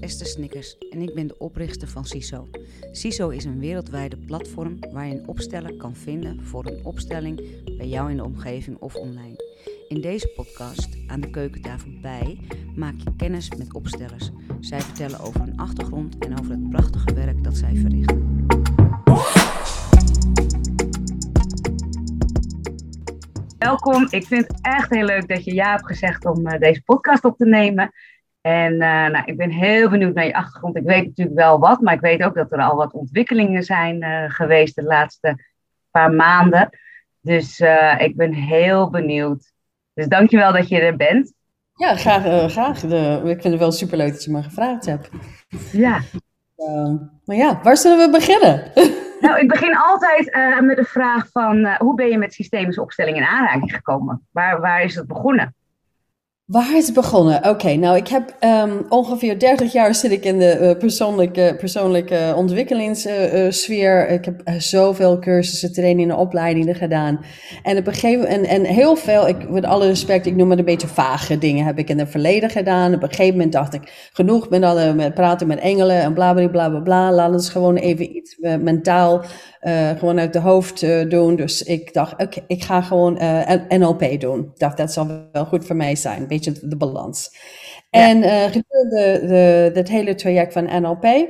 Esther Snickers en ik ben de oprichter van CISO. CISO is een wereldwijde platform waar je een opsteller kan vinden voor een opstelling bij jou in de omgeving of online. In deze podcast, aan de keukentafel bij, maak je kennis met opstellers. Zij vertellen over hun achtergrond en over het prachtige werk dat zij verrichten. Welkom. Ik vind het echt heel leuk dat je ja hebt gezegd om uh, deze podcast op te nemen. En uh, nou, ik ben heel benieuwd naar je achtergrond. Ik weet natuurlijk wel wat, maar ik weet ook dat er al wat ontwikkelingen zijn uh, geweest de laatste paar maanden. Dus ik ben heel benieuwd. Dus dankjewel dat je er bent. Ja, graag. graag. De, ik vind het wel superleuk dat je me gevraagd hebt. Ja. maar ja, waar zullen we beginnen? Nou, ik begin altijd met de vraag van hoe ben je met systemische opstellingen in aanraking gekomen? Waar, waar is het begonnen? Waar is het begonnen? Oké, nou ik heb um, ongeveer 30 jaar zit ik in de uh, persoonlijke, persoonlijke ontwikkelingssfeer. ik heb zoveel cursussen, trainingen, opleidingen gedaan. En op een gegeven en, en heel veel, ik, met alle respect, ik noem het een beetje vage dingen, heb ik in het verleden gedaan. Op een gegeven moment dacht ik, genoeg met, alle, met praten met engelen en bla bla bla bla bla. Laat ons gewoon even iets mentaal uh, gewoon uit de hoofd uh, doen. Dus ik dacht, oké, okay, ik ga gewoon uh, NLP doen. Ik dacht, dat zal wel goed voor mij zijn. Een beetje de balans. Ja. En gedurende de, het hele traject van NLP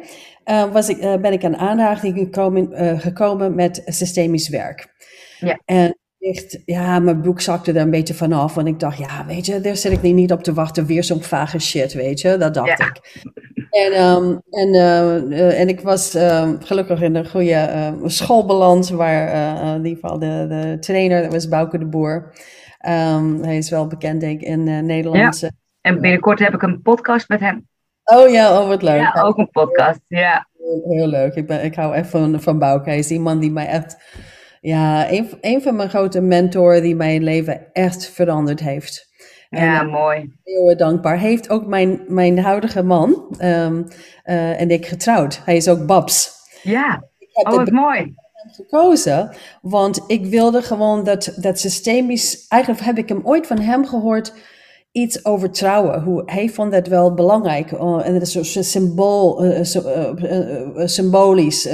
was ik, ben ik aan aanraking gekomen, gekomen met systemisch werk. Ja. En echt, ja, mijn broek zakte er een beetje vanaf. Want ik dacht, ja, weet je, daar zit ik niet op te wachten. Weer zo'n vage shit, weet je. Dat dacht ja. ik. En, um, en, uh, en ik was uh, gelukkig in een goede uh, school beland, waar uh, in ieder geval de, de trainer, dat was Bouke de Boer. Um, hij is wel bekend, denk ik, in Nederland. Ja. En binnenkort heb ik een podcast met hem. Oh ja, oh wat leuk. Ja, ook een podcast, ja. Heel, heel leuk. Ik, ben, ik hou echt van, van Bouke. Hij is iemand die mij echt, ja, een, een van mijn grote mentoren die mijn leven echt veranderd heeft. Ja, en, mooi. Heel dankbaar. Heeft ook mijn, mijn huidige man um, uh, en ik getrouwd. Hij is ook Babs. Ja, ik heb oh, wat mooi. gekozen, want ik wilde gewoon dat, dat systemisch... Eigenlijk heb ik hem ooit van hem gehoord iets over trouwen. Hoe, hij vond dat wel belangrijk. Uh, en dat is zo symbool, uh, symbolisch.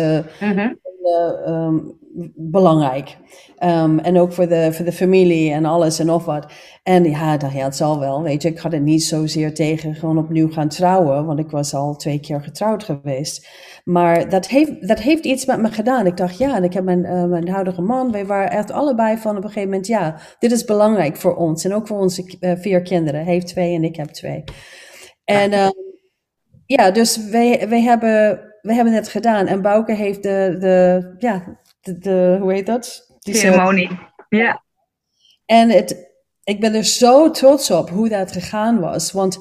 Um, belangrijk. Um, en ook voor de, voor de familie en alles en of wat. En ja, dacht, ja, het zal wel. Weet je, ik had het niet zozeer tegen gewoon opnieuw gaan trouwen, want ik was al twee keer getrouwd geweest. Maar dat heeft, dat heeft iets met me gedaan. Ik dacht, ja, en ik heb mijn, uh, mijn huidige man, wij waren echt allebei van op een gegeven moment, ja, dit is belangrijk voor ons. En ook voor onze uh, vier kinderen. Hij heeft twee en ik heb twee. En uh, ja, dus wij, wij, hebben, wij hebben het gedaan. En Bouke heeft de, de ja, de, de, hoe heet dat? Die ceremonie. Ja. En het, ik ben er zo trots op hoe dat gegaan was. Want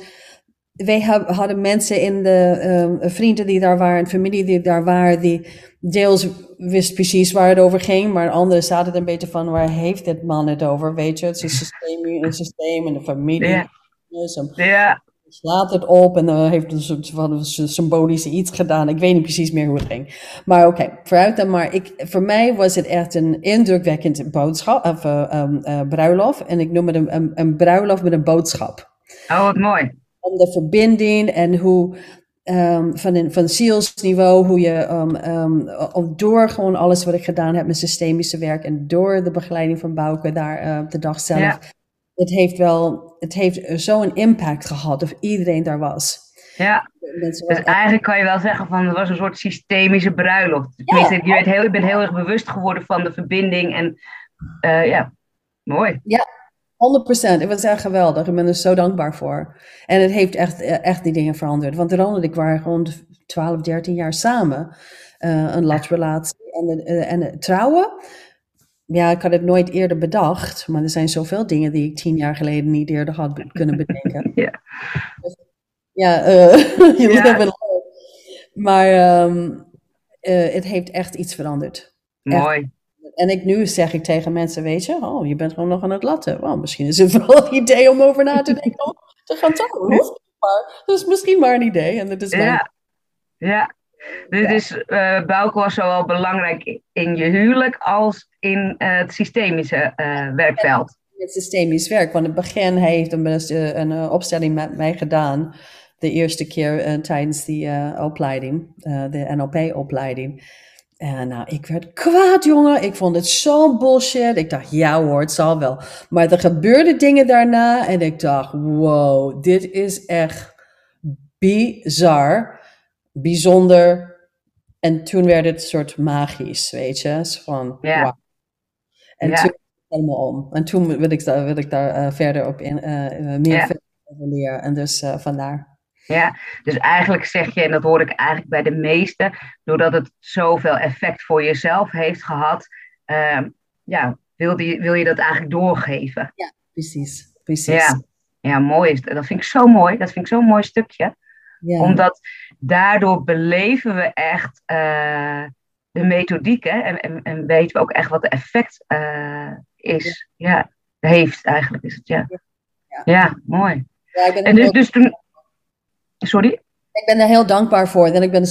wij hadden mensen in de um, vrienden die daar waren, familie die daar waren, die deels wist precies waar het over ging, maar anderen zaten een beetje van, waar heeft dit man het over? Weet je, het is een systeem, een systeem en de familie. Ja. Dus, ja slaat het op en dan heeft een soort van symbolische iets gedaan. Ik weet niet precies meer hoe het ging. Maar oké, okay, vooruit dan maar. Ik, voor mij was het echt een indrukwekkend boodschap, of uh, um, uh, bruiloft. En ik noem het een, een, een, bruiloft met een boodschap. Oh, wat mooi. Om de verbinding en hoe um, van, een, van zielsniveau, hoe je um, door gewoon alles wat ik gedaan heb met systemische werk en door de begeleiding van Bouke daar uh, op de dag zelf. Ja het heeft wel, het heeft zo'n impact gehad of iedereen daar was. Ja, dus eigenlijk kan je wel zeggen van het was een soort systemische bruiloft. Tenminste, ja. je, bent heel, je bent heel erg bewust geworden van de verbinding en uh, ja, mooi. Ja, 100%. Het was echt geweldig. Ik ben er zo dankbaar voor. En het heeft echt, echt die dingen veranderd. Want Ron en ik waren gewoon 12, 13 jaar samen. Uh, een latrelatie en, uh, en trouwen ja, ik had het nooit eerder bedacht, maar er zijn zoveel dingen die ik tien jaar geleden niet eerder had kunnen bedenken. ja, ja uh, ja. hebben Maar um, uh, het heeft echt iets veranderd. Mooi. Echt. En ik, nu zeg ik tegen mensen, weet je, oh, je bent gewoon nog aan het latten. Misschien is het wel een idee om over na te denken om te gaan trouwen. Maar dat is misschien maar een idee. En dat is ja. ja, dus uh, Bouke was zowel belangrijk in je huwelijk als in uh, het systemische uh, werkveld. Het systemisch werk, want in het begin heeft een, een opstelling met mij gedaan. de eerste keer tijdens die opleiding, de NLP-opleiding. En nou, ik werd kwaad, jongen. Ik vond het zo bullshit. Ik dacht, ja hoor, het zal wel. Maar er gebeurden dingen daarna en ik dacht, wow, dit is echt bizar, bijzonder. En toen werd het een soort magisch, weet je. Van, ja. wow. En Ja. toen helemaal om. En toen wil ik daar, wil ik daar eh, verder op in, eh, meer Ja. over leren. En dus vandaar. Ja, dus eigenlijk zeg je, en dat hoor ik eigenlijk bij de meesten, doordat het zoveel effect voor jezelf heeft gehad, ehm, ja, wil, die, wil je dat eigenlijk doorgeven. Precies, precies. Ja. Ja, mooi. is Dat Dat vind ik zo mooi. Dat vind ik zo'n mooi stukje. Ja. Omdat daardoor beleven we echt eh, de methodiek hè, en, en, en weten we ook echt wat de effect eh, is. Ja, heeft eigenlijk is het, ja. Ja. Ja, mooi. Ja, ik ben En dus, dus toen... Sorry? ik ben er heel dankbaar voor. En ik ben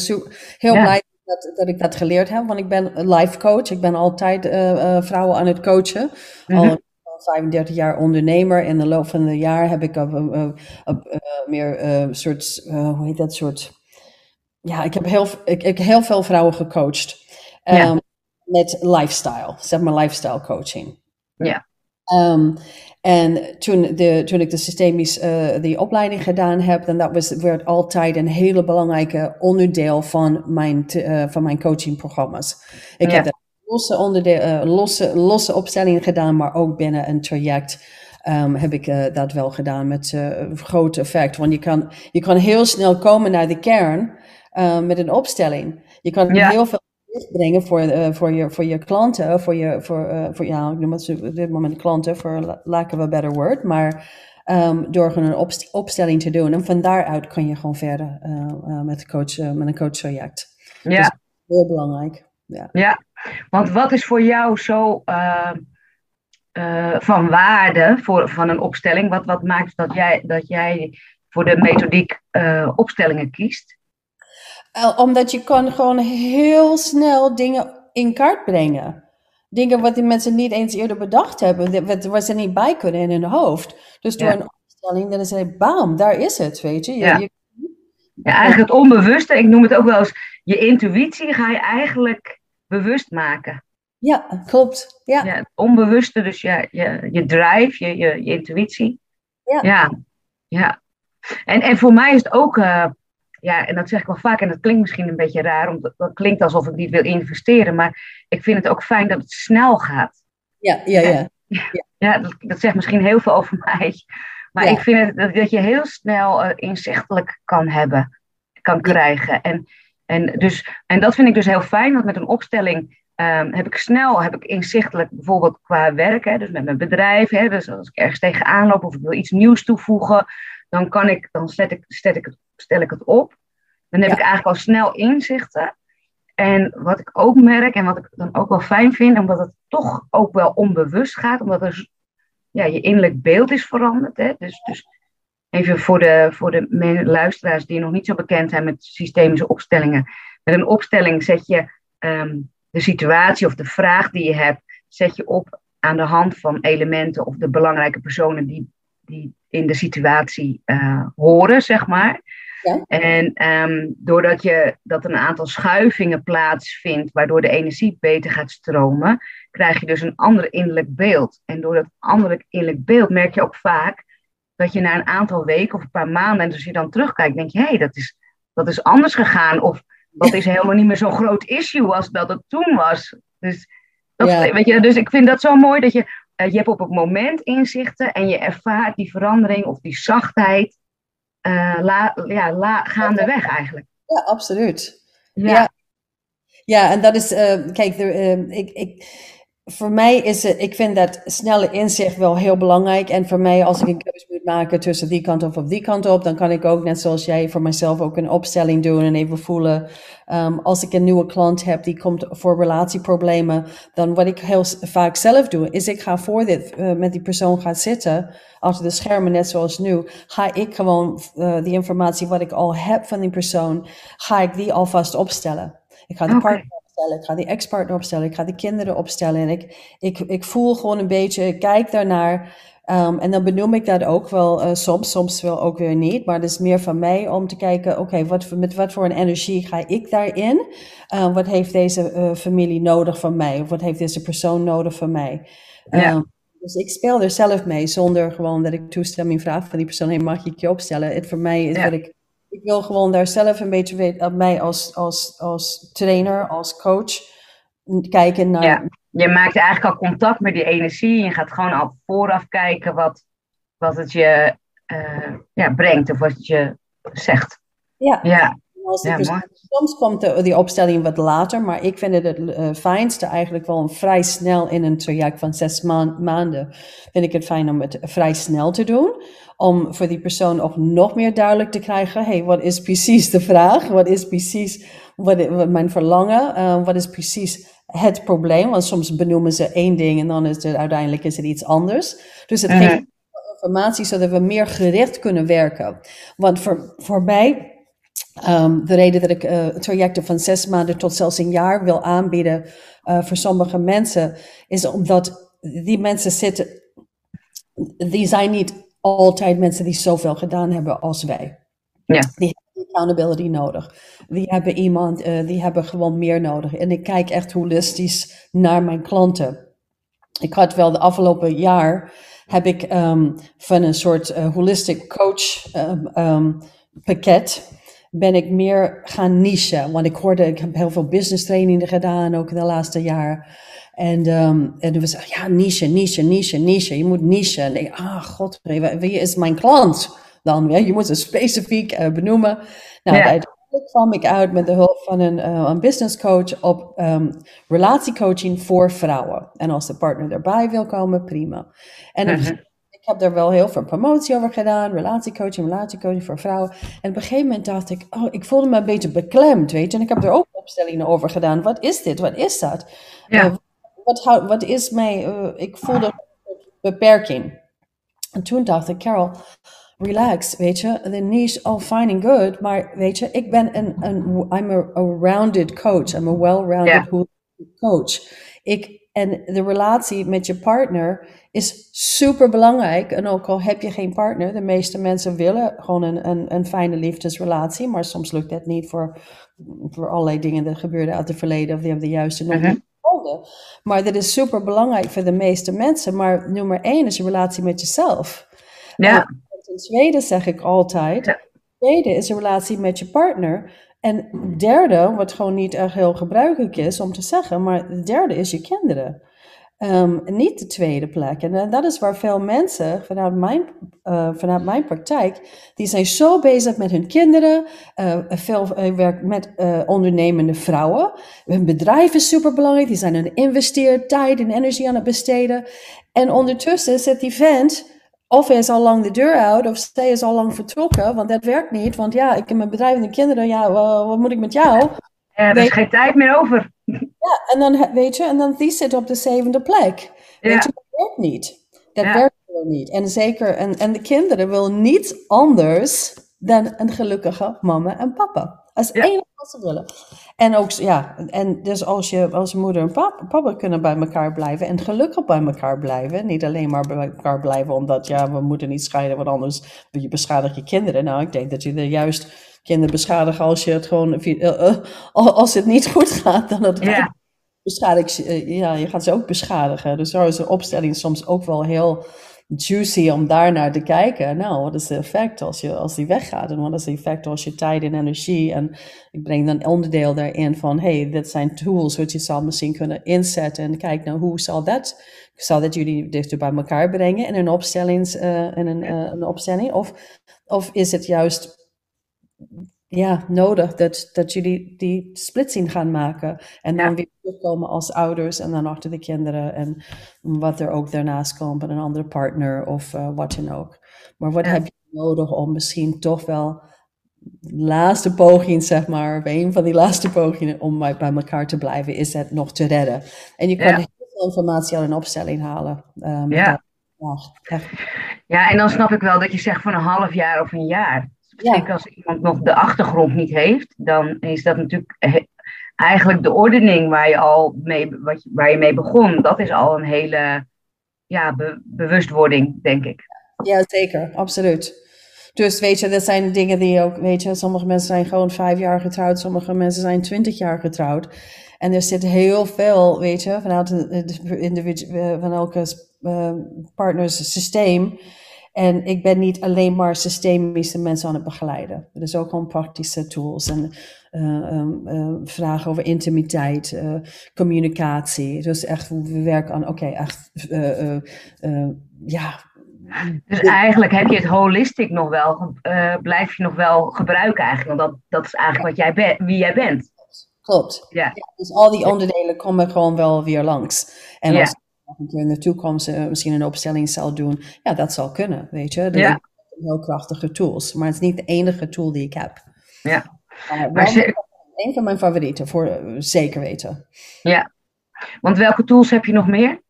heel Ja. blij dat, dat ik dat geleerd heb. Want ik ben een life coach. Ik ben altijd eh, vrouwen aan het coachen. Mhm. Al 35 jaar ondernemer. In de loop van de jaar heb ik op, op, op, op, meer soort, hoe heet dat soort... Ja, ik heb heel, ik, ik heel veel vrouwen gecoacht. Ja. Ehm, Met lifestyle, zeg maar lifestyle coaching. Ja. Ehm, en toen, de, toen ik de systemisch eh, die opleiding gedaan heb, dan dat was, werd altijd een hele belangrijke onderdeel van mijn, eh, van mijn coachingprogramma's. Ik Ja. heb losse, onderdeel, eh, losse, losse opstellingen gedaan, maar ook binnen een traject ehm, heb ik eh, dat wel gedaan met groot effect. Want je kan, je kan heel snel komen naar de kern eh, met een opstelling. Je kan Ja. heel veel brengen voor, eh, voor, je, voor je klanten, voor je, voor, eh, voor ja, ik noem het op dit moment klanten, voor la- lack of a better word, maar ehm, door gewoon een opst- opstelling te doen. En van daaruit kan je gewoon verder met, coach, met een coachtraject. Ja. Heel belangrijk. Ja. Ja, want wat is voor jou zo eh, eh, van waarde voor, van een opstelling? Wat, wat maakt dat jij, dat jij voor de methodiek opstellingen kiest? Eh, omdat je kan gewoon heel snel dingen in kaart brengen. Dingen wat die mensen niet eens eerder bedacht hebben, wat- waar ze niet bij kunnen in hun hoofd. Dus door Ja. een opstelling, dan is het bam, daar is het, weet je. je, Ja. je- Ja, eigenlijk het onbewuste, ik noem het ook wel eens, je intuïtie ga je eigenlijk bewust maken. ja, klopt. Ja. Ja, het onbewuste, dus ja, je, je drive, je, je, je intuïtie. Ja. ja. ja. En, en voor mij is het ook, eh, ja, en dat zeg ik wel vaak, en dat klinkt misschien een beetje raar, omdat dat klinkt alsof ik niet wil investeren, maar ik vind het ook fijn dat het snel gaat. Ja, ja, ja. Ja, dat, dat zegt misschien heel veel over mij. Maar Ja. ik vind het, dat, dat je heel snel eh, inzichtelijk kan hebben, kan krijgen. En, en, dus, en dat vind ik dus heel fijn, want met een opstelling ehm, heb ik snel, heb ik inzichtelijk bijvoorbeeld qua werk, hè, dus met mijn bedrijf, hè, dus als ik ergens tegenaan loop of ik wil iets nieuws toevoegen, dan, kan ik, dan zet ik, zet ik het, stel ik het op. Dan heb Ja. ik eigenlijk al snel inzichten. En wat ik ook merk en wat ik dan ook wel fijn vind, omdat het toch ook wel onbewust gaat, omdat er ja, je innerlijk beeld is veranderd. Hè? Dus, dus even voor de, voor de luisteraars die nog niet zo bekend zijn met systemische opstellingen. Met een opstelling zet je ehm, de situatie of de vraag die je hebt, zet je op aan de hand van elementen of de belangrijke personen die, die in de situatie eh, horen, zeg maar. Ja. En ehm, doordat je dat een aantal schuivingen plaatsvindt, waardoor de energie beter gaat stromen, krijg je dus een ander innerlijk beeld. En door dat andere innerlijk beeld merk je ook vaak dat je na een aantal weken of een paar maanden, en als je dan terugkijkt, denk je, hé, hey, dat, is, dat is anders gegaan. Of dat is helemaal niet meer zo'n groot issue als dat het toen was. Dus, dat, Ja. weet je, dus ik vind dat zo mooi dat je, eh, je hebt op het moment inzichten en je ervaart die verandering of die zachtheid eh la, ja, la, gaandeweg eigenlijk. Ja, absoluut. Ja, Ja. Ja, en dat is, eh, kijk, er, eh, ik, ik, voor mij is het, ik vind dat snelle inzicht wel heel belangrijk. En voor mij, als ik een keuze maken tussen die kant of op die kant op, dan kan ik ook, net zoals jij, voor mezelf ook een opstelling doen en even voelen. ehm, als ik een nieuwe klant heb die komt voor relatieproblemen, dan wat ik heel vaak zelf doe, is ik ga voor dit eh, met die persoon gaan zitten, achter de schermen, net zoals nu, ga ik gewoon eh, die informatie wat ik al heb van die persoon, ga ik die alvast opstellen. Ik ga de partner opstellen, ik ga die ex-partner opstellen, ik ga de kinderen opstellen. En ik, ik, ik voel gewoon een beetje, ik kijk daarnaar. Um, en dan benoem ik dat ook wel uh, soms, soms wel ook weer niet. Maar het is meer van mij om te kijken, oké, wat, met wat voor een energie ga ik daarin? Uh, wat heeft deze uh, familie nodig van mij? Of wat heeft deze persoon nodig van mij? Ja. Um, dus ik speel er zelf mee, zonder gewoon dat ik toestemming vraag van die persoon. Hey, mag ik je opstellen? Het voor mij is Ja. dat ik, ik wil gewoon daar zelf een beetje weten, mij als, als, als trainer, als coach, kijken naar Ja. Je maakt eigenlijk al contact met die energie. En je gaat gewoon al vooraf kijken wat, wat het je eh, ja, brengt of wat het je zegt. Ja, Ja, als Ja, soms komt de, die opstelling wat later, maar ik vind het het eh, fijnste eigenlijk wel vrij snel in een traject van zes maan- maanden. Vind ik het fijn om het vrij snel te doen. Om voor die persoon ook nog meer duidelijk te krijgen, hey, wat is precies de vraag? Wat is precies wat, wat mijn verlangen? Eh, wat is precies het probleem? Want soms benoemen ze één ding en dan is het uiteindelijk is het iets anders. Dus het Mhm. geeft informatie zodat we meer gericht kunnen werken. Want voor, voor mij Ehm, de reden dat ik eh, trajecten van zes maanden tot zelfs een jaar wil aanbieden eh, voor sommige mensen, is omdat die mensen zitten, die zijn niet altijd mensen die zoveel gedaan hebben als wij. Ja. Die hebben accountability nodig. Die hebben iemand, eh, die hebben gewoon meer nodig. En ik kijk echt holistisch naar mijn klanten. Ik had wel de afgelopen jaar, heb ik ehm, van een soort holistic coach ehm, pakket, ben ik meer gaan nichen. Want ik hoorde, ik heb heel veel business trainingen gedaan, ook de laatste jaar. En, ehm en toen was ik, ja, niche, niche, niche, niche. Je moet niche. En ik, ah, god, wie is mijn klant dan? Ja, je moet ze specifiek eh, benoemen. Nou, Ja. uiteindelijk kwam ik uit met de hulp van een, eh, een business coach op ehm, relatiecoaching voor vrouwen. En als de partner erbij wil komen, prima. En ik heb daar wel heel veel promotie over gedaan, relatiecoaching, relatiecoaching voor vrouwen. En op een gegeven moment dacht ik, oh, ik voelde me een beetje beklemd, weet je. En ik heb er ook opstellingen over gedaan. Wat is dit? Wat is dat? Ja. Eh, wat, hou- wat is mij, eh, ik voelde een beperking. En toen dacht ik, Carol, relax, weet je. De niche, all fine and good. Maar weet je, ik ben een, een I'm a, a rounded coach. I'm a well-rounded coach. Ik, en de relatie met je partner is super belangrijk. En ook al heb je geen partner, de meeste mensen willen gewoon een, een, een fijne liefdesrelatie. Maar soms lukt dat niet voor, voor allerlei dingen die gebeurden uit het verleden. Of die hebben de juiste nog Mhm. niet gevonden. Maar dat is super belangrijk voor de meeste mensen. Maar nummer één is je relatie met jezelf. ja, In tweede zeg ik altijd, Ja. tweede is een relatie met je partner. En derde, wat gewoon niet echt heel gebruikelijk is om te zeggen, maar de derde is je kinderen. Ehm, niet de tweede plek. En eh, dat is waar veel mensen vanuit mijn, eh, vanuit mijn praktijk, die zijn zo bezig met hun kinderen. eh veel eh, werk met ondernemende vrouwen. Hun bedrijf is super belangrijk. Die zijn aan het investeren, tijd en energie aan het besteden. En ondertussen zit die vent, of hij is al lang de deur uit, of zij is al lang vertrokken, want dat werkt niet. Want ja, ik heb mijn bedrijf en de kinderen, ja, wa- wat moet ik met jou? er is geen tijd meer over. En dan, weet je, en dan die zit op de zevende plek. Ja. Weet je, dat werkt niet. Dat Ja. werkt gewoon niet. En zeker, en, en de kinderen willen niets anders dan een gelukkige mama en papa. Als Ja. enige wat ze willen. En ook, ja, en dus als je als moeder en papa, papa kunnen bij elkaar blijven en gelukkig bij elkaar blijven. Niet alleen maar bij elkaar blijven omdat, ja, we moeten niet scheiden, want anders je beschadigt je kinderen. Nou, ik denk dat je er juist kinderen beschadigen als je het gewoon, eh, eh, als het niet goed gaat, dan het Ja. beschadig, eh, ja, je gaat ze ook beschadigen. Dus daar is de opstelling soms ook wel heel juicy om daar naar te kijken. Nou, wat is de effect als, je, als die weggaat? En wat is de effect als je tijd en energie... En ik breng dan onderdeel daarin van... hey, dit zijn tools wat je zal misschien kunnen inzetten. En kijk nou, hoe zal dat... Zal dat jullie dichter bij elkaar brengen in een, opstellings, eh, in een, eh, een opstelling? Of, of is het juist ja, nodig dat, dat jullie die splitsing gaan maken. En dan Ja. weer terugkomen als ouders en dan achter de kinderen. En wat er ook daarnaast komt, en een andere partner of eh, wat dan ook. Maar wat Ja. heb je nodig om misschien toch wel laatste poging, zeg maar, of een van die laatste pogingen om bij bij elkaar te blijven, is het nog te redden. En je kan Ja. heel veel informatie uit een opstelling halen. eh, Ja. dat. Ja, echt. Ja, en dan snap ik wel dat je zegt van een half jaar of een jaar. Ja. Zeker als iemand nog de achtergrond niet heeft, dan is dat natuurlijk eigenlijk de ordening waar je al mee, wat je, waar je mee begon. Dat is al een hele ja, bewustwording, denk ik. Ja, zeker, absoluut. Dus weet je, dat zijn dingen die ook, weet je, sommige mensen zijn gewoon vijf jaar getrouwd, sommige mensen zijn twintig jaar getrouwd. En er zit heel veel, weet je, vanuit de, eh, van elke uh, partners systeem. En ik ben niet alleen maar systemische mensen aan het begeleiden. Er is ook gewoon praktische tools en uh, vragen over intimiteit, communicatie. Dus echt, we werken aan, oké, echt, ja, dus eigenlijk heb je het holistic nog wel, blijf je nog wel gebruiken eigenlijk. Want dat, dat is eigenlijk wat jij bent, wie jij bent. Klopt. Ja. dus al die onderdelen komen gewoon wel weer langs. En als in de toekomst uh, misschien een opstelling zal doen, ja, dat zal kunnen, weet je. Dat ja. heel krachtige tools. Maar het is niet de enige tool die ik heb. Ja. Uh, maar ze... Een van mijn favorieten, voor zeker weten. Ja. Want welke tools heb je nog meer?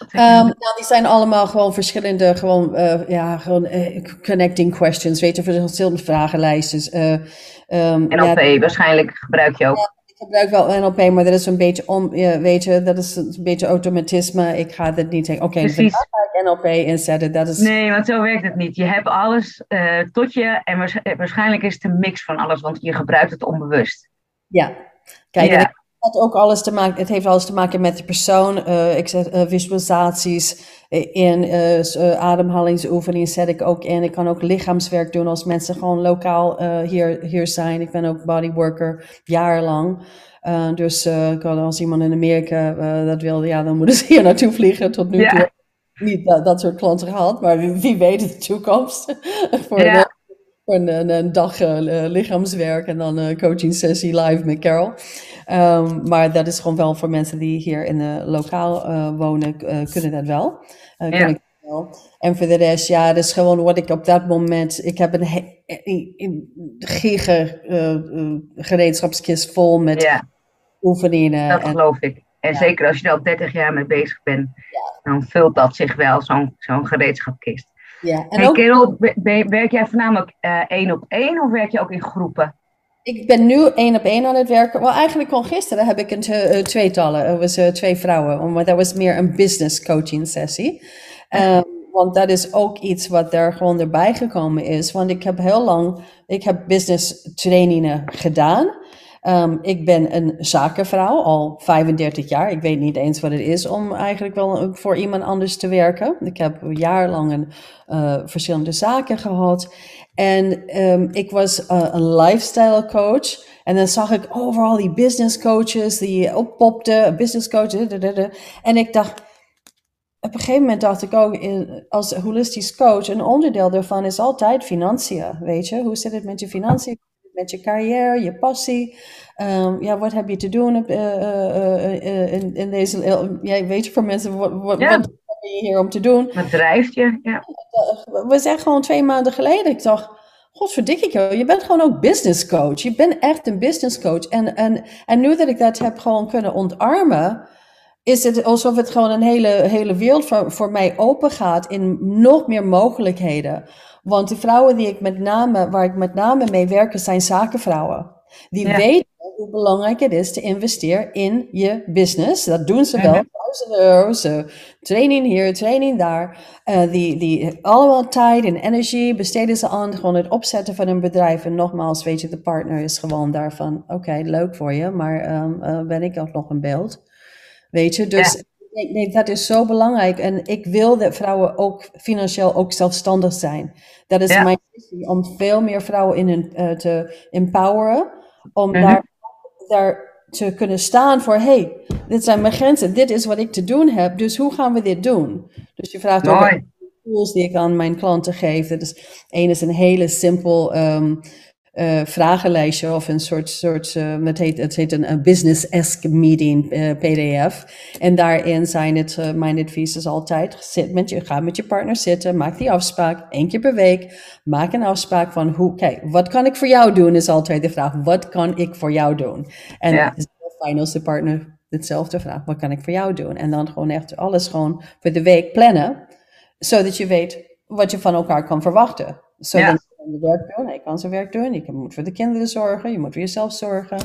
Um, nou, die zijn allemaal gewoon verschillende, gewoon, uh, ja, gewoon uh, connecting questions, weet je, verschillende vragenlijsten. Uh, um, NLP, ja, waarschijnlijk gebruik je ook. Gebruik wel NLP, maar dat is een beetje om, weet je, dat is een beetje automatisme. Ik ga dat niet zeggen, oké, okay, dus ga ik NLP inzetten. Dat is... Nee, want zo werkt het niet. Je hebt alles tot je en waarschijnlijk is het een mix van alles, want je gebruikt het onbewust. Ja, kijk, ja het ook alles te maken, het heeft alles te maken met de persoon. Uh, ik zet uh, visualisaties in, uh, ademhalingsoefeningen zet ik ook in. Ik kan ook lichaamswerk doen als mensen gewoon lokaal hier, hier zijn. Ik ben ook bodyworker jarenlang. dus als iemand in Amerika dat wil, ja, dan moeten ze hier naartoe vliegen. Tot nu toe niet dat, dat, soort klanten gehad, maar wie, wie weet de toekomst. voor een, een, dag lichaamswerk en dan een coaching sessie live met Carol. Um, maar dat is gewoon wel voor mensen die hier in de lokaal uh, wonen, kunnen dat wel. Ja. ik wel. En voor de rest, ja, dat is gewoon wat ik op dat moment. Ik heb een, een giga gereedschapskist vol met ja. oefeningen. Dat geloof ik. En ja. zeker als je er al 30 jaar mee bezig bent, ja. dan vult dat zich wel, zo'n zo'n gereedschapkist. Ja, en ook... Kerel, werk jij voornamelijk één op één of werk je ook in groepen? Ik ben nu één op één aan het werken. Wel, eigenlijk al gisteren heb ik een uh, tweetallen. Het was uh, twee vrouwen. Maar dat was meer een business coaching sessie. Um, want dat is ook iets wat daar gewoon erbij gekomen is. Want ik heb heel lang, ik heb business trainingen gedaan. Um, ik ben een zakenvrouw, al 35 jaar. Ik weet niet eens wat het is om eigenlijk wel voor iemand anders te werken. Ik heb jarenlang een, uh, verschillende zaken gehad. En um, ik was uh, een lifestyle coach. En dan zag ik overal die business coaches die oppopten, business coaches. En ik dacht, op een gegeven moment dacht ik ook, als holistisch coach, een onderdeel daarvan is altijd financiën. Weet je, hoe zit het met je financiën? Met je carrière, je passie. Um, ja, wat heb je te doen uh, uh, uh, in, in, deze. Ja, weet je, voor mensen, wat, wat, ja. wat ben je hier om te doen? Wat drijft je? Ja. We zeggen gewoon twee maanden geleden. Ik dacht, godverdikke, je bent gewoon ook business coach. Je bent echt een business coach. En, en, en nu dat ik dat heb gewoon kunnen ontarmen, is het alsof het gewoon een hele, hele wereld voor, voor mij open gaat in nog meer mogelijkheden. Want de vrouwen die ik met name, waar ik met name mee werk, zijn zakenvrouwen. Die weten hoe belangrijk het is te investeren in je business. Dat doen ze wel. Duizenden euro's, training hier, training daar. Uh, die, die allemaal tijd en energie besteden ze aan gewoon het opzetten van een bedrijf. En nogmaals, weet je, de partner is gewoon daarvan, oké, leuk voor je, maar um, uh, ben ik ook nog een beeld? Weet je, dus... Nee, nee, dat is zo belangrijk. En ik wil dat vrouwen ook financieel ook zelfstandig zijn. Dat is mijn missie, om veel meer vrouwen in uh, te empoweren. Om mhm. daar, daar te kunnen staan voor, hey, dit zijn mijn grenzen, dit is wat ik te doen heb, dus hoe gaan we dit doen? Dus je vraagt ook tools die ik aan mijn klanten geef. Dus één is een hele simpel um, uh, vragenlijstje of een soort, soort uh, het, heet, het heet een, business-esque meeting uh, PDF. En daarin zijn het, mijn advies is altijd, zit met je, ga met je partner zitten, maak die afspraak, één keer per week. Maak een afspraak van, hoe, kijk, wat kan ik voor jou doen, is altijd de vraag, wat kan ik voor jou doen? En ja. fijn als de partner hetzelfde vraagt, wat kan ik voor jou doen? En dan gewoon echt alles gewoon voor de week plannen, zodat je weet wat je van elkaar kan verwachten. Zodat je werk doen, hij kan zijn werk doen, je moet voor de kinderen zorgen, je moet voor jezelf zorgen.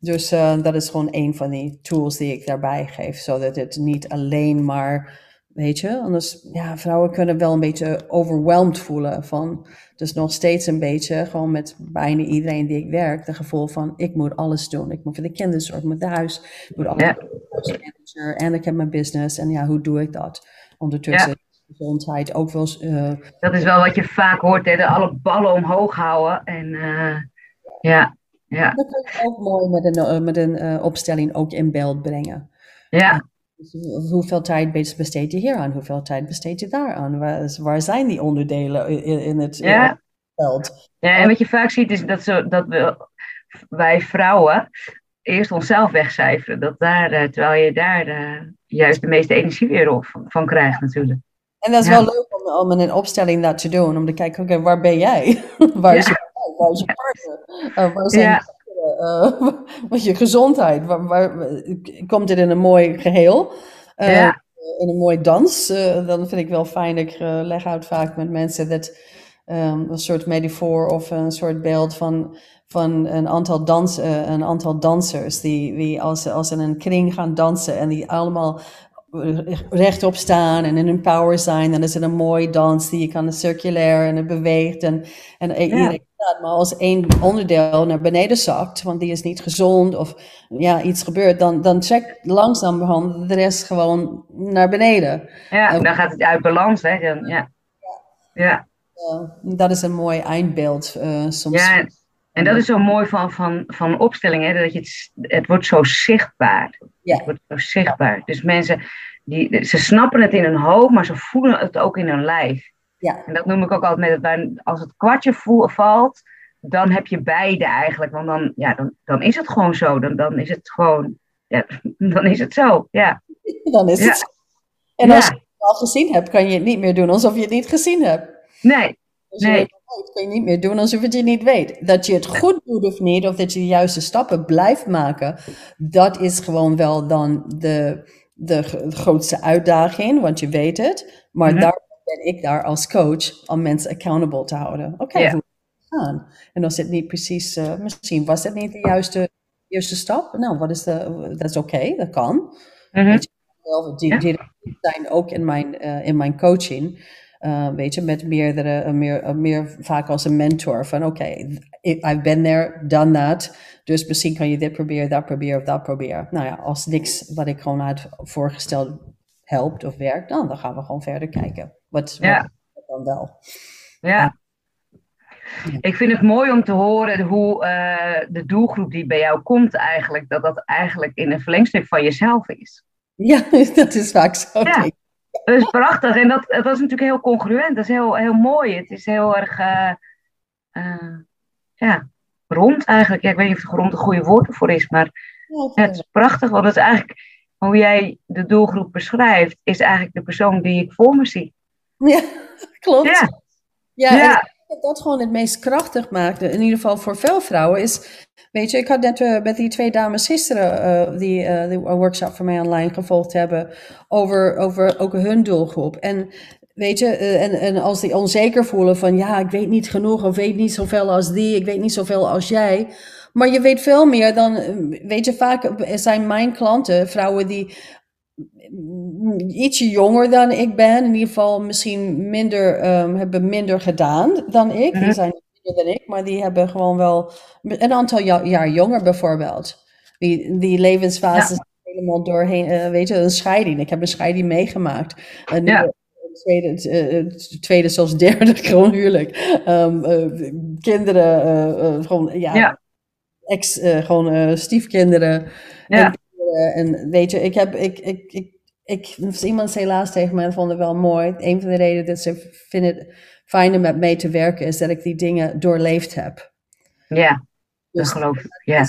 Dus uh, dat is gewoon een van die tools die ik daarbij geef, zodat het niet alleen maar Weet je, anders, ja, vrouwen kunnen wel een beetje overwhelmed voelen van, dus nog steeds een beetje, gewoon met bijna iedereen die ik werk, de gevoel van, ik moet alles doen. Ik moet voor de kinderen zorgen, ik moet de huis, ik moet alles Ja. en ik heb mijn business. En ja, hoe doe ik dat? Ondertussen is gezondheid ook wel, eens, eh, Dat is wel wat je vaak hoort, hè? de alle ballen omhoog houden. En eh, ja, ja, dat kan je ook mooi met een, eh, met een opstelling ook in beeld brengen. ja, Dus hoeveel tijd besteed je hier aan? Hoeveel tijd besteed je daar aan? Waar, waar zijn die onderdelen in, in het in Ja. het veld? ja. En wat je vaak ziet is dat, zo, dat we, wij vrouwen eerst onszelf wegcijferen. Dat daar, terwijl je daar juist de meeste energie weer op, van krijgt natuurlijk. En dat is Ja. wel leuk om, om in een opstelling dat te doen. Om te kijken, oké, waar ben jij? waar is je partner? Waar is je partner? Eh, waar zijn Ja. Eh, wat je gezondheid? Waar, waar, komt dit in een mooi geheel? Eh, Ja. In een mooi dans? Dan vind ik wel fijn. Ik leg uit vaak met mensen dat ehm, een soort metafoor of een soort beeld van, van een, aantal dans, een aantal dansers die, die als, als ze in een kring gaan dansen en die allemaal rechtop staan en in hun power zijn, dan is het een mooi dans die je kan circulair en het beweegt en, en. Maar als één onderdeel naar beneden zakt, want die is niet gezond of ja, iets gebeurt, dan, dan trekt langzaam de rest gewoon naar beneden. Ja, dan gaat het uit balans. Hè? Dan, ja. Ja. Uh, dat is een mooi eindbeeld uh, soms. Ja, en dat is zo mooi van, van, van opstelling, hè? dat je het, het wordt zo zichtbaar. Ja. Het wordt zo zichtbaar. Dus mensen, die, ze snappen het in hun hoofd, maar ze voelen het ook in hun lijf. Ja. En dat noem ik ook altijd met, als het kwartje voel, valt, dan heb je beide eigenlijk. Want dan, ja, dan, dan is het gewoon zo. Dan, dan is het gewoon, ja, dan is het zo, ja. Dan is Ja. het zo. En Ja. als je het al gezien hebt, kan je het niet meer doen alsof je het niet gezien hebt. Nee, Als je Nee. het weet, kan je niet meer doen alsof je het niet weet. Dat je het goed doet of niet, of dat je de juiste stappen blijft maken, dat is gewoon wel dan de, de grootste uitdaging, want je weet het. Maar Mhm. daar ben ik daar als coach om mensen accountable te houden. Oké, hoe het gaan? En als het niet precies, eh, misschien was het niet de juiste eerste stap. Nou, wat is de, dat is oké, dat kan. Mhm. Die, die zijn ook in mijn, eh, in mijn coaching. Eh, weet je, met meerdere, eh, meer, eh, meer vaak als een mentor. Van oké, I- I've been there, done that. Dus misschien kan je dit proberen, dat proberen of dat proberen. Nou ja, als niks wat ik gewoon had voorgesteld helpt of werkt, dan, dan gaan we gewoon verder kijken. Wat, dan wel. Ja. Ik vind het mooi om te horen hoe de doelgroep die bij jou komt eigenlijk, dat dat eigenlijk in een verlengstuk van jezelf is. Ja, dat is vaak zo. Ja. Dat is prachtig en dat, dat is natuurlijk heel congruent, dat is heel, heel mooi. Het is heel erg, eh, eh, ja, rond eigenlijk. Ja, ik weet niet of het rond een goede woord ervoor is, maar Ja, het is prachtig, want het is eigenlijk, hoe jij de doelgroep beschrijft, is eigenlijk de persoon die ik voor me zie. Ja, klopt. Ja, Ja, Ja. Dat gewoon het meest krachtig maakt. In ieder geval voor veel vrouwen is... Weet je, ik had net eh, met die twee dames gisteren... eh, die, een workshop van mij online gevolgd hebben... over, over ook hun doelgroep. En weet je, en, en als die onzeker voelen van... ja, ik weet niet genoeg of weet niet zoveel als die... ik weet niet zoveel als jij... Maar je weet veel meer dan, weet je, vaak zijn mijn klanten vrouwen die ietsje jonger dan ik ben, in ieder geval misschien minder, ehm, hebben minder gedaan dan ik. Mhm. Die zijn minder dan ik, maar die hebben gewoon wel een aantal ja- jaar jonger bijvoorbeeld. Die, die levensfase is helemaal doorheen, eh, weet je, een scheiding. Ik heb een scheiding meegemaakt. Een Ja. Tweede, eh, tweede, zelfs derde, gewoon huwelijk. Ehm, eh, kinderen, gewoon, ja, Ja. ex, gewoon stiefkinderen. ja, En, en weet je, ik heb, ik, ik, ik, ik, iemand zei laatst tegen mij, vond het wel mooi. Een van de redenen dat ze vinden het fijn om met mij te werken, is dat ik die dingen doorleefd heb. ja, dat Dus geloof ik. dat Ja.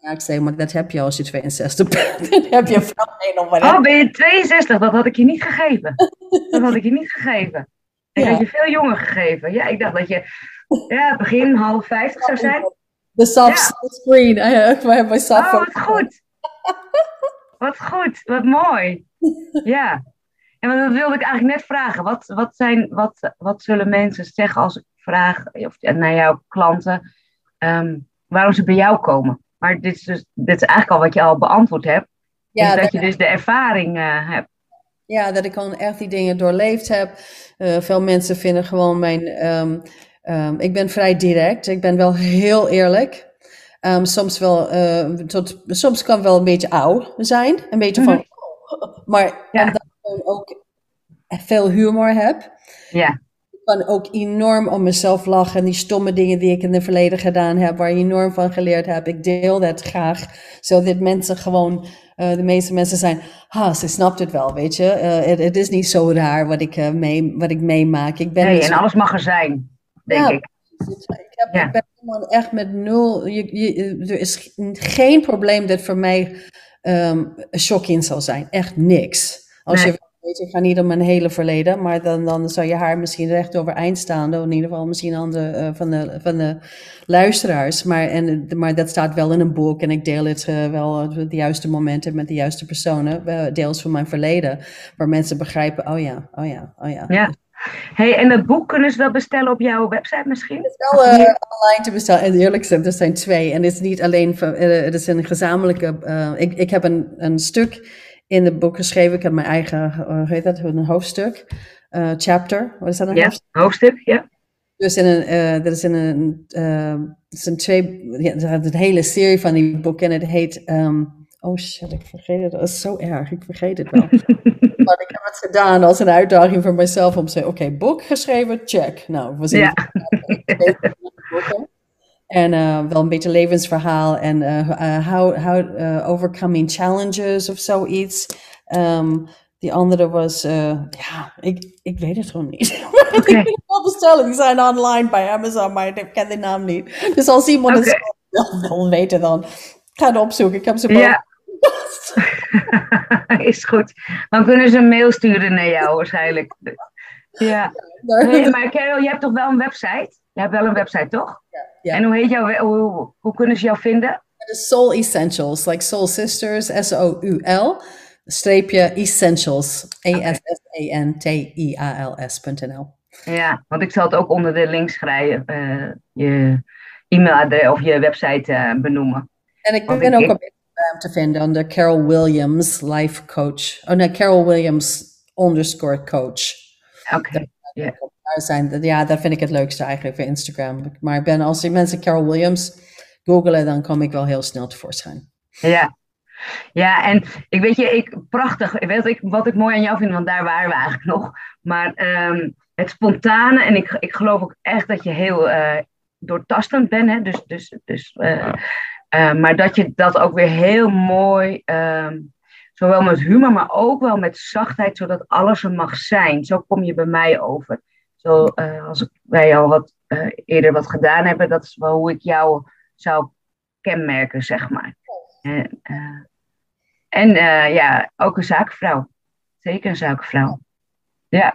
Ja, ik zei, maar dat heb je als je 62 bent. Dan heb je vrouw mee nog maar. Oh, ben je 62? Dat had ik je niet gegeven. Dat had ik je niet gegeven. Ik Ja. had je veel jonger gegeven. Ja, ik dacht dat je ja, begin half 50 zou zijn. De soft screen. I have my soft Oh, wat goed. Wat goed, wat mooi. Ja. En dat wilde ik eigenlijk net vragen. Wat, wat, zijn, wat, wat zullen mensen zeggen als ik vraag of, naar jouw klanten ehm, waarom ze bij jou komen? Maar dit is, dus, dit is eigenlijk al wat je al beantwoord hebt. Ja, is dat dat- je dus de ervaring eh, hebt. Ja, dat ik gewoon echt die dingen doorleefd heb. Uh, veel mensen vinden gewoon mijn. Um, um, ik ben vrij direct. Ik ben wel heel eerlijk. Um, soms wel, uh, tot, soms kan wel een beetje oud zijn. Een beetje van. Maar ja. omdat ik ook veel humor heb. Ja. Ik kan ook enorm om mezelf lachen. En die stomme dingen die ik in het verleden gedaan heb, waar je enorm van geleerd heb. Ik deel dat graag. Zodat mensen gewoon uh, de meeste mensen zijn, ha, ze snapt het wel, weet je. Uh, het, is niet zo raar wat ik, uh, mee, wat ik meemaak. Ik ben nee, en zo... alles mag er zijn, denk ja, ik. Ik, heb, ja. ik ben gewoon echt met nul. Je, je, er is geen probleem dat voor mij um, shocking zal zijn. Echt niks. Als nee. je weet, ik ga niet om mijn hele verleden, maar dan, dan zou je haar misschien recht overeind staan. Of in ieder geval misschien aan de, uh, van, de, van de luisteraars. Maar, en, maar dat staat wel in een boek en ik deel het uh, wel op de juiste momenten met de juiste personen. Uh, deels van mijn verleden, waar mensen begrijpen, oh ja, oh ja, oh ja. Ja. Hey, en dat boek kunnen ze dat bestellen op jouw website misschien? Het is wel uh, online te bestellen. En eerlijk gezegd, er zijn twee. En het is niet alleen, van, uh, het is een gezamenlijke... Uh, ik, ik heb een, een stuk in het boek geschreven. Ik heb mijn eigen, hoe heet dat, een hoofdstuk. chapter, wat is dat? Een ja, hoofdstuk, hoofdstuk ja. Dus in een, dat is in een, het zijn twee, ja, een hele serie van die boeken en het heet, um, oh shit, ik vergeet het, dat is zo erg, ik vergeet het wel. ik heb het gedaan als een uitdaging voor mezelf om te zeggen, oké, okay, boek geschreven, check. Nou, was ja. En uh, wel een beetje levensverhaal en uh, how, how uh, overcoming challenges of zoiets. Um, die andere was, ja, ik, ik weet het gewoon niet. Okay. ik het wel bestellen. Die zijn online bij Amazon, maar ik ken de naam niet. Dus als iemand okay. het wel wil weten, dan ga het opzoeken. Ik heb ze Is goed. Dan kunnen ze een mail sturen naar jou waarschijnlijk. Ja. Nee, maar Carol, je hebt toch wel een website? Je hebt wel een website, toch? Ja. ja. En hoe heet jouw, hoe, hoe kunnen ze jou vinden? Soul Essentials, like Soul Sisters, S-O-U-L streepje essentials, E-S-S-E-N-T-I-A-L-S.nl. Ja, want ik zal het ook onder de link schrijven, uh, je e-mailadres of je website uh, benoemen. En ik ben ook op te vinden onder Carol Williams Life Coach. Oh nee, Carol Williams underscore coach. Oké. Okay. Yeah. Zijn, ja, dat vind ik het leukste eigenlijk voor Instagram. Maar ik ben, als die mensen Carol Williams googelen, dan kom ik wel heel snel tevoorschijn. Ja, ja, en ik weet je, ik, prachtig, weet ik, wat ik mooi aan jou vind, want daar waren we eigenlijk nog. Maar um, het spontane, en ik, ik geloof ook echt dat je heel uh, doortastend bent, hè? Dus, dus, dus, uh, uh, maar dat je dat ook weer heel mooi, um, zowel met humor, maar ook wel met zachtheid, zodat alles er mag zijn. Zo kom je bij mij over. Zo, als wij al wat eerder wat gedaan hebben, dat is wel hoe ik jou zou kenmerken, zeg maar. En, en uh, ja, ook een zakenvrouw. Zeker een zakenvrouw. Ja.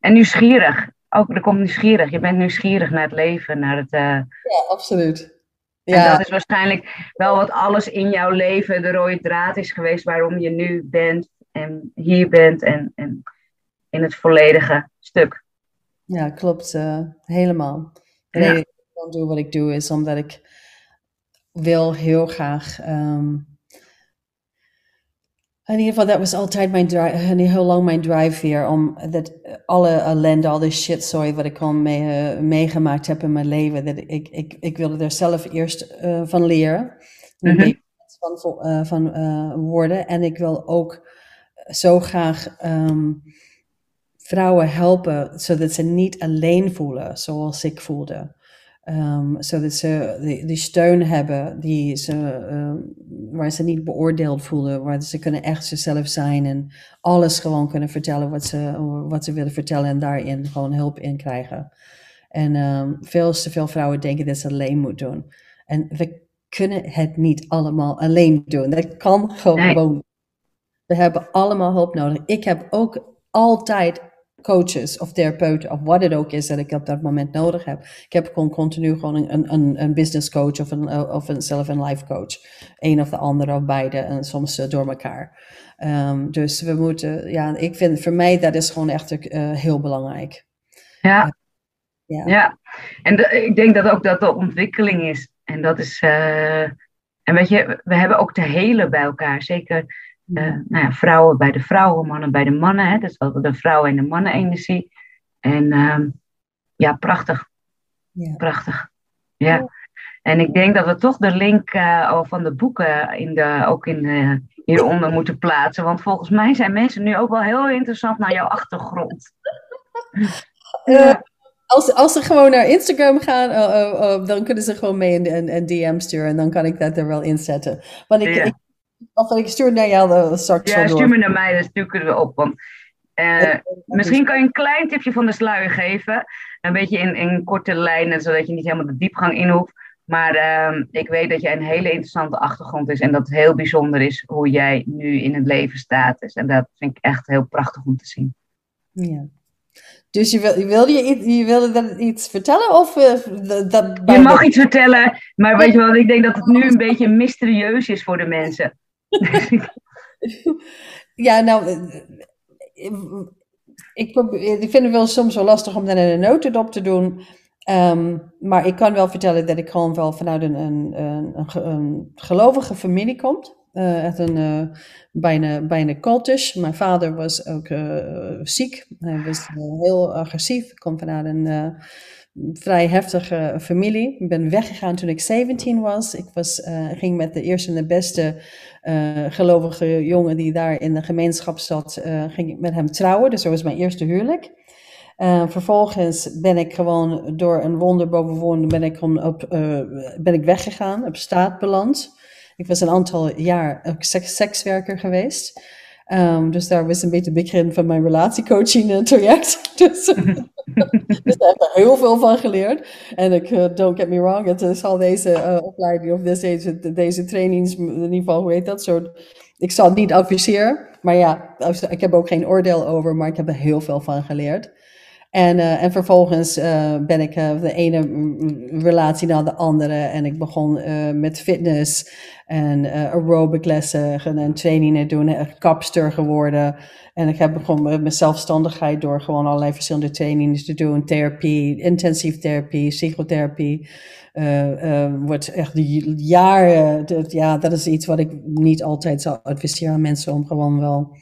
En nieuwsgierig. Ook, er komt nieuwsgierig. Je bent nieuwsgierig naar het leven, naar het... Ja, absoluut. Ja. En dat is waarschijnlijk wel wat alles in jouw leven de rode draad is geweest waarom je nu bent en hier bent en, en in het volledige stuk. Ja, klopt. Uh, helemaal. De reden dat ik doe wat ik doe is omdat ik wil heel graag. Um, in ieder geval, dat was altijd mijn drive, heel lang mijn drive weer. Om dat alle ellende, al de shitzooi wat ik al mee, uh, meegemaakt heb in mijn leven. Dat ik, ik, ik wilde er zelf eerst uh, van leren. Mm -hmm. Van, uh, van worden. En ik wil ook zo graag um, vrouwen helpen, zodat ze niet alleen voelen zoals ik voelde. Um, zodat ze die, die, steun hebben die ze, um, waar ze niet beoordeeld voelen, waar ze kunnen echt zichzelf zijn en alles gewoon kunnen vertellen wat ze, wat ze willen vertellen en daarin gewoon hulp in krijgen. En um, veel te veel vrouwen denken dat ze alleen moeten doen. En we kunnen het niet allemaal alleen doen. Dat kan gewoon. Nee. We hebben allemaal hulp nodig. Ik heb ook altijd coaches of therapeuten of wat het ook is dat ik op dat moment nodig heb. Ik heb gewoon continu gewoon een, een, een business coach of een, of een zelf een life coach. Een of de andere of beide en soms uh, door elkaar. Um, dus we moeten, ja, ik vind voor mij dat is gewoon echt uh, heel belangrijk. Ja. ja. ja. En de, ik denk dat ook dat de ontwikkeling is. En dat is, uh, en weet je, we hebben ook te hele bij elkaar. Zeker nou ja, vrouwen bij de vrouwen, mannen bij de mannen. Hè? Dus de vrouwen- en de mannen-energie. En ehm, ja, prachtig. Ja. Prachtig. Ja. En ik denk dat we toch de link uh, van de boeken in de, ook in de, hieronder moeten plaatsen. Want volgens mij zijn mensen nu ook wel heel interessant naar jouw achtergrond. Uh, als, als ze gewoon naar Instagram gaan, uh, dan kunnen ze gewoon mee een, een, DM sturen. En dan kan ik dat er wel in zetten. Want ik, ik of ik stuur naar jou straks Ja, stuur me naar mij, dan stuur ik het op. Want misschien kan je een klein tipje van de sluier geven. Een beetje in, in korte lijnen, zodat je niet helemaal de diepgang in hoeft. Maar ehm, ik weet dat jij een hele interessante achtergrond is en dat het heel bijzonder is hoe jij nu in het leven staat. Dus, en dat vind ik echt heel prachtig om te zien. Ja. Dus je, wil, je, wilde, je, je wilde dat iets vertellen? Of, uh, dat, je mag iets vertellen, maar weet je wel, ik denk dat het nu een beetje mysterieus is voor de mensen. ja, nou, eh, ik, probeer, ik vind het wel soms wel lastig om dan een notendop te doen. Um, maar ik kan wel vertellen dat ik gewoon wel vanuit een, een, een, gelovige familie kom. Uh, echt een uh, bijna, bijna cultisch. Mijn vader was ook ziek. Hij was heel agressief. Ik kom vanuit een vrij heftige familie. Ik ben weggegaan toen ik 17 was. Ik was, ging met de eerste en de beste gelovige jongen die daar in de gemeenschap zat. ging ik met hem trouwen. Dus dat was mijn eerste huwelijk. Vervolgens ben ik gewoon door een wonder boven wonder ben ik, op, ben ik weggegaan, op staat beland. Ik was een aantal jaar sekswerker geweest. Um, dus daar was een beetje het begin van mijn relatiecoaching uh, traject. dus, dus daar heb ik heel veel van geleerd. En ik, uh, don't get me wrong, het is al deze uh, opleiding of deze, deze trainings, in ieder geval, hoe heet dat soort. Ik zal het niet adviseren, maar ja, ik heb ook geen oordeel over, maar ik heb er heel veel van geleerd. En, uh, en vervolgens uh, ben ik uh, de ene relatie naar de andere. En ik begon met fitness en aerobic lessen en trainingen doen. Kapster geworden. En ik heb begonnen met mijn zelfstandigheid door gewoon allerlei verschillende trainingen te doen. Therapie, intensief therapie, psychotherapie. wordt echt jaren, ja, dat is iets wat ik niet altijd zou adviseren aan mensen om gewoon wel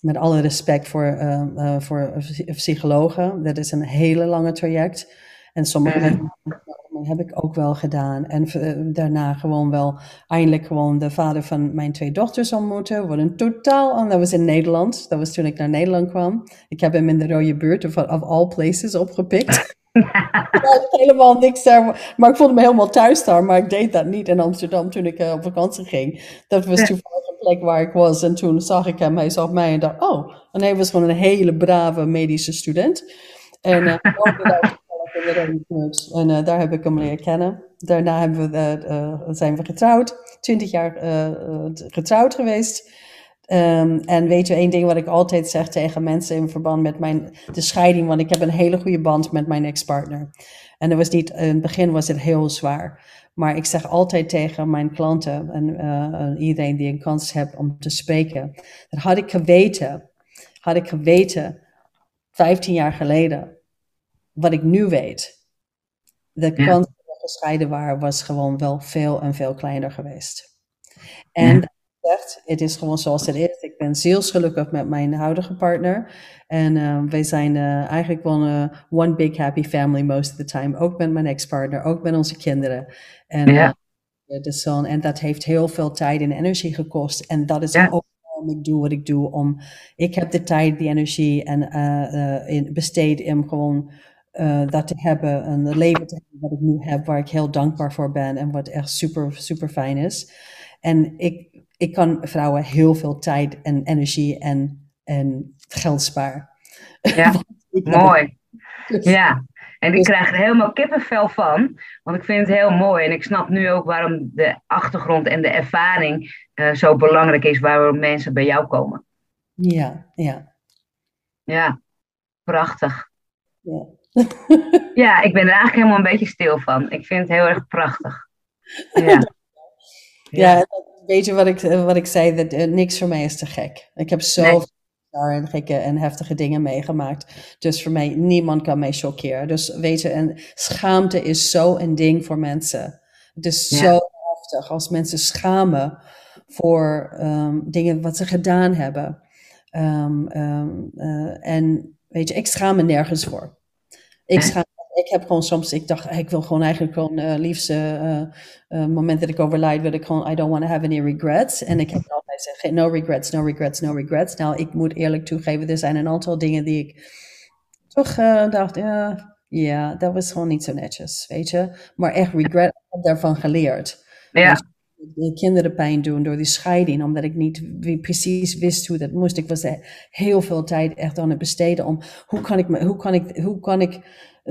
met alle respect voor, uh, uh, voor psychologen, dat is een hele lange traject. En sommige mm. heb ik ook wel gedaan. En uh, daarna gewoon wel eindelijk gewoon de vader van mijn twee dochters ontmoeten. Wat een totaal, en dat was in Nederland. Dat was toen ik naar Nederland kwam. Ik heb hem in de rode buurt, of, of all places, opgepikt. helemaal niks daar. Maar ik voelde me helemaal thuis daar. Maar ik deed dat niet in Amsterdam toen ik op vakantie ging. Dat was toevallig plek waar ik was. En toen zag ik hem, hij zag mij en dacht, oh. En hij was gewoon een hele brave medische student. En uh, en uh, daar heb ik hem leren kennen. Daarna hebben we, uh, zijn we getrouwd. Twintig jaar getrouwd geweest. Um, en weet je, één ding wat ik altijd zeg tegen mensen in verband met mijn, de scheiding, want ik heb een hele goede band met mijn ex-partner. En was niet, in het begin was het heel zwaar. Maar ik zeg altijd tegen mijn klanten en uh, iedereen die een kans heeft om te spreken, dat had ik geweten, had ik geweten 15 jaar geleden, wat ik nu weet, de kans dat we gescheiden waren, was gewoon wel veel en veel kleiner geweest. En zegt, het is gewoon zoals het is. Ik ben zielsgelukkig met mijn huidige partner. En uh, wij zijn uh, eigenlijk wel een one big happy family most of the time. Ook met mijn ex-partner, ook met onze kinderen. En, ja. uh, de zoon. en dat heeft heel veel tijd en energie gekost. En dat is ja. ook waarom ik doe wat ik doe. Om, ik heb de tijd, die energie en in, besteed om gewoon dat te hebben. Een leven te hebben wat ik nu heb, waar ik heel dankbaar voor ben. En wat echt super, super fijn is. En ik, ik kan vrouwen heel veel tijd en energie en, en geld sparen. Ja, mooi. Dus, ja, en ik krijg er helemaal kippenvel van, want ik vind het heel mooi. En ik snap nu ook waarom de achtergrond en de ervaring uh, zo belangrijk is waarom mensen bij jou komen. Ja, ja. Ja, prachtig. Ja. ja, ik ben er eigenlijk helemaal een beetje stil van. Ik vind het heel erg prachtig. Ja. Ja, weet je wat ik, wat ik zei? Dat, uh, niks voor mij is te gek. Ik heb zo. En gekke en heftige dingen meegemaakt. Dus voor mij, niemand kan mij chockeren. Dus weet je, en schaamte is zo een ding voor mensen. Het is ja. zo heftig als mensen schamen voor ehm, dingen wat ze gedaan hebben. Ehm, ehm, eh, en weet je, ik schaam me nergens voor. Ik, schaam, ik heb gewoon soms, ik dacht, ik wil gewoon eigenlijk gewoon uh, liefst uh, moment dat ik overlijd, wil ik gewoon, I don't want to have any regrets. En ik heb altijd gezegd, no regrets, no regrets, no regrets. Nou, ik moet eerlijk toegeven, er zijn een aantal dingen die ik toch dacht, ja, ja, dat was gewoon niet zo netjes, weet je. Maar echt regret, ik heb daarvan geleerd. Ja de kinderen pijn doen door die scheiding, omdat ik niet precies wist hoe dat moest. Ik was heel veel tijd echt aan het besteden om hoe kan ik, hoe kan ik, hoe kan ik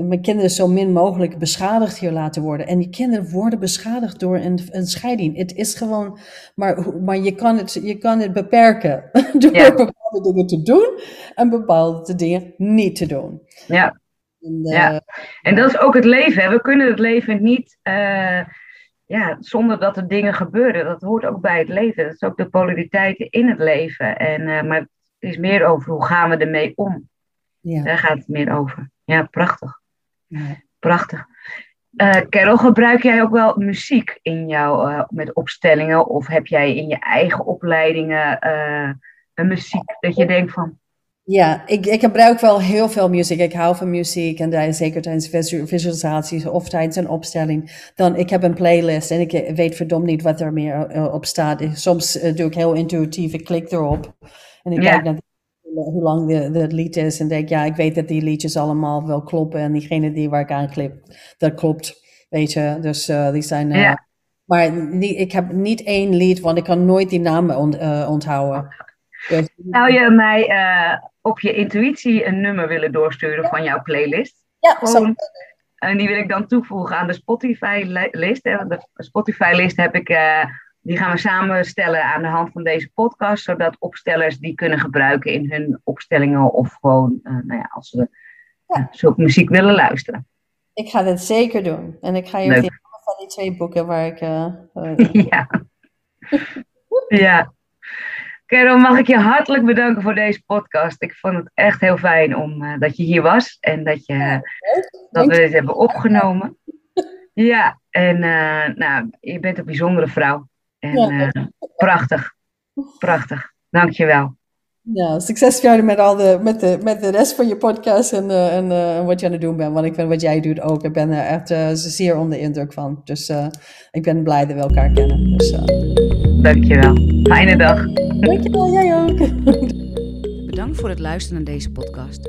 mijn kinderen zo min mogelijk beschadigd hier laten worden. En die kinderen worden beschadigd door een, een scheiding. Het is gewoon, maar, maar je, kan het, je kan het beperken door bepaalde dingen te doen en bepaalde dingen niet te doen. Ja. En, ja. Eh, en dat is ook het leven. Hè. We kunnen het leven niet. Uh ja, zonder dat er dingen gebeuren. Dat hoort ook bij het leven. Dat is ook de polariteiten in het leven. En, uh, maar het is meer over hoe gaan we ermee om. Ja. Daar gaat het meer over. Ja, prachtig. Ja. Prachtig. Uh, Carol, gebruik jij ook wel muziek in jouw, uh, met opstellingen? Of heb jij in je eigen opleidingen een muziek dat je denkt van... Ja, ik, ik gebruik wel heel veel muziek. Ik hou van muziek en zeker tijdens visualisaties of tijdens een opstelling. Dan, ik heb een playlist en ik weet verdomd niet wat er meer eh, op staat. Soms doe ik heel intuïtief, ik klik erop en ik kijk naar hoe lang de, de lied is en denk, ja, ik weet dat die liedjes allemaal wel kloppen en diegene die waar ik aan klip, dat klopt, weet je. Dus uh, die zijn... Ja. Maar niet, ik heb niet één lied, want ik kan nooit die namen ont, onthouden. Zou je mij op je intuïtie een nummer willen doorsturen van jouw playlist? Ja, Gewoon, En die wil ik dan toevoegen aan de Spotify-list. De Spotify-list heb ik, die gaan we samenstellen aan de hand van deze podcast, zodat opstellers die kunnen gebruiken in hun opstellingen of gewoon, uh, nou ja, als ze ja. zulke muziek willen luisteren. Ik ga dat zeker doen. En ik ga je die van die twee boeken waar ik. ja. ja. Carol, mag ik je hartelijk bedanken voor deze podcast. Ik vond het echt heel fijn om, uh, dat je hier was en dat, je, dat we dit hebben opgenomen. Ja, en uh, nou, je bent een bijzondere vrouw. En uh, prachtig, prachtig. Dank je wel. Ja, succes verder met, al de, met, de, met de rest van je podcast en, uh, en uh, wat je aan het doen bent. Want ik vind wat jij doet ook. Ik ben er echt uh, zeer onder de indruk van. Dus ik ben blij dat we elkaar kennen. Dus, Dankjewel. Fijne dag. Dankjewel, jij ook. Bedankt voor het luisteren naar deze podcast.